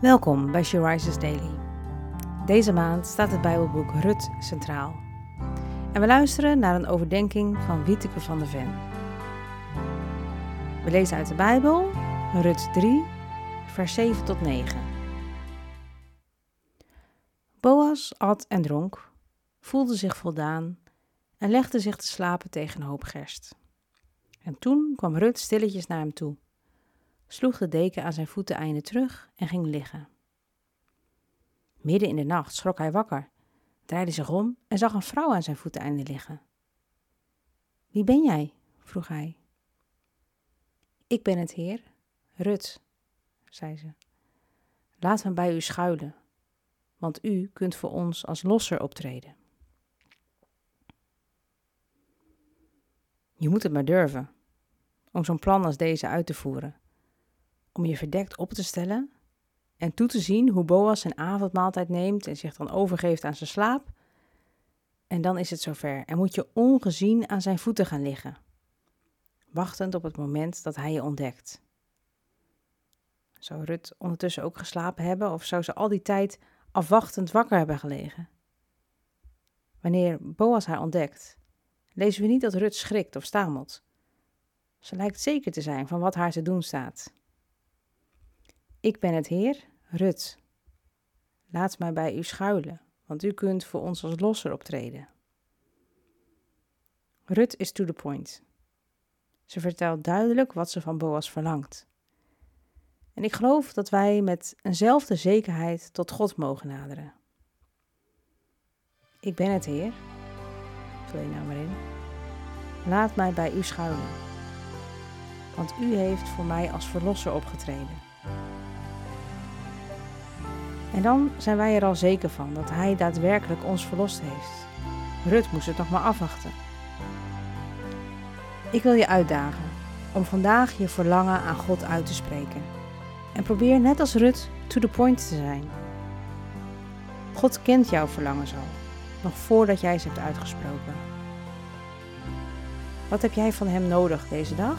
Welkom bij She Rises Daily. Deze maand staat het Bijbelboek Rut centraal. En we luisteren naar een overdenking van Wieteke van der Ven. We lezen uit de Bijbel Rut 3, vers 7 tot 9. Boas at en dronk, voelde zich voldaan en legde zich te slapen tegen een hoop gerst. En toen kwam Rut stilletjes naar hem toe sloeg de deken aan zijn voeteneinde terug en ging liggen. Midden in de nacht schrok hij wakker, draaide zich om en zag een vrouw aan zijn voeteneinde liggen. Wie ben jij? vroeg hij. Ik ben het heer, Rut, zei ze. Laat me bij u schuilen, want u kunt voor ons als losser optreden. Je moet het maar durven om zo'n plan als deze uit te voeren om je verdekt op te stellen en toe te zien hoe Boas zijn avondmaaltijd neemt en zich dan overgeeft aan zijn slaap. En dan is het zover en moet je ongezien aan zijn voeten gaan liggen, wachtend op het moment dat hij je ontdekt. Zou Rut ondertussen ook geslapen hebben of zou ze al die tijd afwachtend wakker hebben gelegen? Wanneer Boas haar ontdekt, lezen we niet dat Rut schrikt of stamelt. Ze lijkt zeker te zijn van wat haar te doen staat. Ik ben het Heer, Rut. Laat mij bij u schuilen, want u kunt voor ons als losser optreden. Rut is to the point. Ze vertelt duidelijk wat ze van Boas verlangt. En ik geloof dat wij met eenzelfde zekerheid tot God mogen naderen. Ik ben het Heer. Vul je nou maar in. Laat mij bij u schuilen. Want u heeft voor mij als verlosser opgetreden. En dan zijn wij er al zeker van dat Hij daadwerkelijk ons verlost heeft. Rut moest het nog maar afwachten. Ik wil je uitdagen om vandaag je verlangen aan God uit te spreken. En probeer net als Rut to the point te zijn. God kent jouw verlangens al, nog voordat jij ze hebt uitgesproken. Wat heb jij van Hem nodig deze dag?